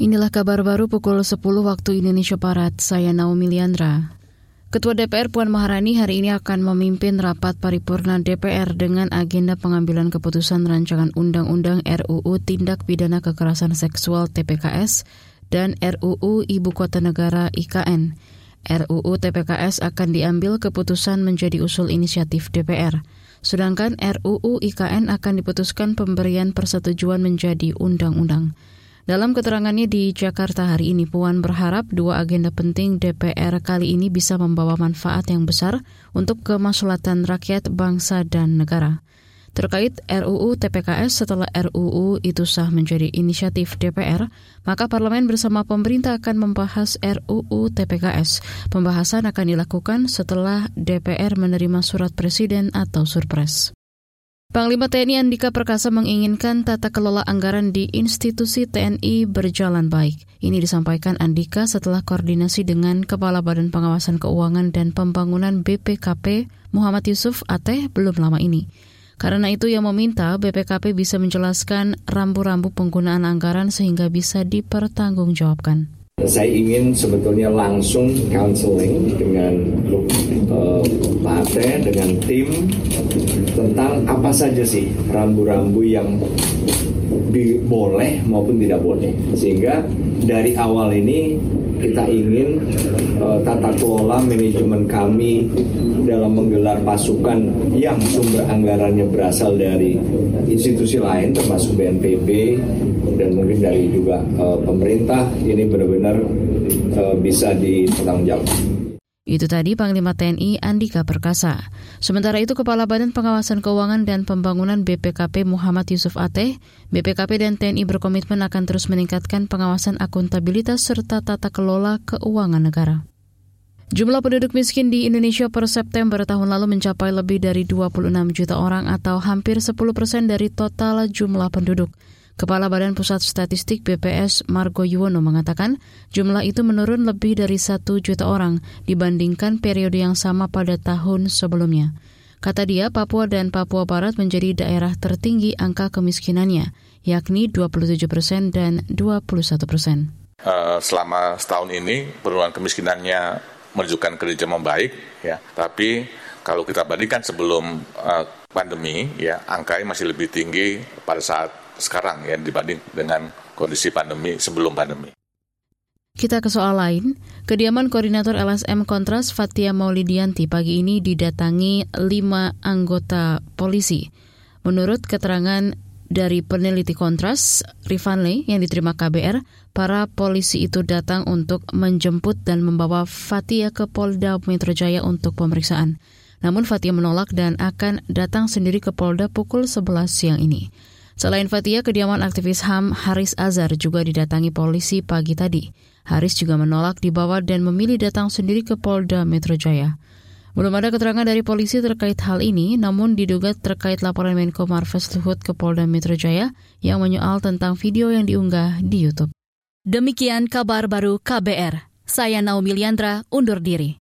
Inilah kabar baru pukul 10 waktu Indonesia Barat. Saya Naomi Liandra. Ketua DPR Puan Maharani hari ini akan memimpin rapat paripurna DPR dengan agenda pengambilan keputusan rancangan Undang-Undang RUU Tindak Pidana Kekerasan Seksual TPKS dan RUU Ibu Kota Negara IKN. RUU TPKS akan diambil keputusan menjadi usul inisiatif DPR. Sedangkan RUU IKN akan diputuskan pemberian persetujuan menjadi undang-undang. Dalam keterangannya di Jakarta hari ini, Puan berharap dua agenda penting DPR kali ini bisa membawa manfaat yang besar untuk kemaslahatan rakyat, bangsa, dan negara. Terkait RUU TPKS setelah RUU itu sah menjadi inisiatif DPR, maka parlemen bersama pemerintah akan membahas RUU TPKS. Pembahasan akan dilakukan setelah DPR menerima surat presiden atau surpres. Panglima TNI Andika Perkasa menginginkan tata kelola anggaran di institusi TNI berjalan baik. Ini disampaikan Andika setelah koordinasi dengan Kepala Badan Pengawasan Keuangan dan Pembangunan BPKP Muhammad Yusuf Ateh belum lama ini. Karena itu ia meminta BPKP bisa menjelaskan rambu-rambu penggunaan anggaran sehingga bisa dipertanggungjawabkan. Saya ingin sebetulnya langsung counseling dengan grup Ate, dengan tim tentang apa saja sih rambu-rambu yang boleh maupun tidak boleh. Sehingga dari awal ini kita ingin uh, tata kelola manajemen kami dalam menggelar pasukan yang sumber anggarannya berasal dari institusi lain termasuk BNPB dan mungkin dari juga uh, pemerintah ini benar-benar uh, bisa dipertanggungjawabkan. Itu tadi Panglima TNI Andika Perkasa. Sementara itu Kepala Badan Pengawasan Keuangan dan Pembangunan BPKP Muhammad Yusuf Ateh, BPKP dan TNI berkomitmen akan terus meningkatkan pengawasan akuntabilitas serta tata kelola keuangan negara. Jumlah penduduk miskin di Indonesia per September tahun lalu mencapai lebih dari 26 juta orang atau hampir 10 persen dari total jumlah penduduk. Kepala Badan Pusat Statistik BPS Margo Yuwono mengatakan jumlah itu menurun lebih dari satu juta orang dibandingkan periode yang sama pada tahun sebelumnya. Kata dia, Papua dan Papua Barat menjadi daerah tertinggi angka kemiskinannya, yakni 27 persen dan 21 persen. Uh, selama setahun ini penurunan kemiskinannya menunjukkan kerja membaik, ya. Tapi kalau kita bandingkan sebelum uh, pandemi, ya angkanya masih lebih tinggi pada saat sekarang ya dibanding dengan kondisi pandemi sebelum pandemi. Kita ke soal lain, kediaman koordinator LSM Kontras Fatia Maulidianti pagi ini didatangi lima anggota polisi. Menurut keterangan dari peneliti Kontras, Rifanle yang diterima KBR, para polisi itu datang untuk menjemput dan membawa Fatia ke Polda Metro Jaya untuk pemeriksaan. Namun Fatia menolak dan akan datang sendiri ke Polda pukul 11 siang ini. Selain Fatia, kediaman aktivis HAM Haris Azhar juga didatangi polisi pagi tadi. Haris juga menolak dibawa dan memilih datang sendiri ke Polda Metro Jaya. Belum ada keterangan dari polisi terkait hal ini, namun diduga terkait laporan Menko Marves Luhut ke Polda Metro Jaya yang menyoal tentang video yang diunggah di YouTube. Demikian kabar baru KBR. Saya Naomi Liandra, undur diri.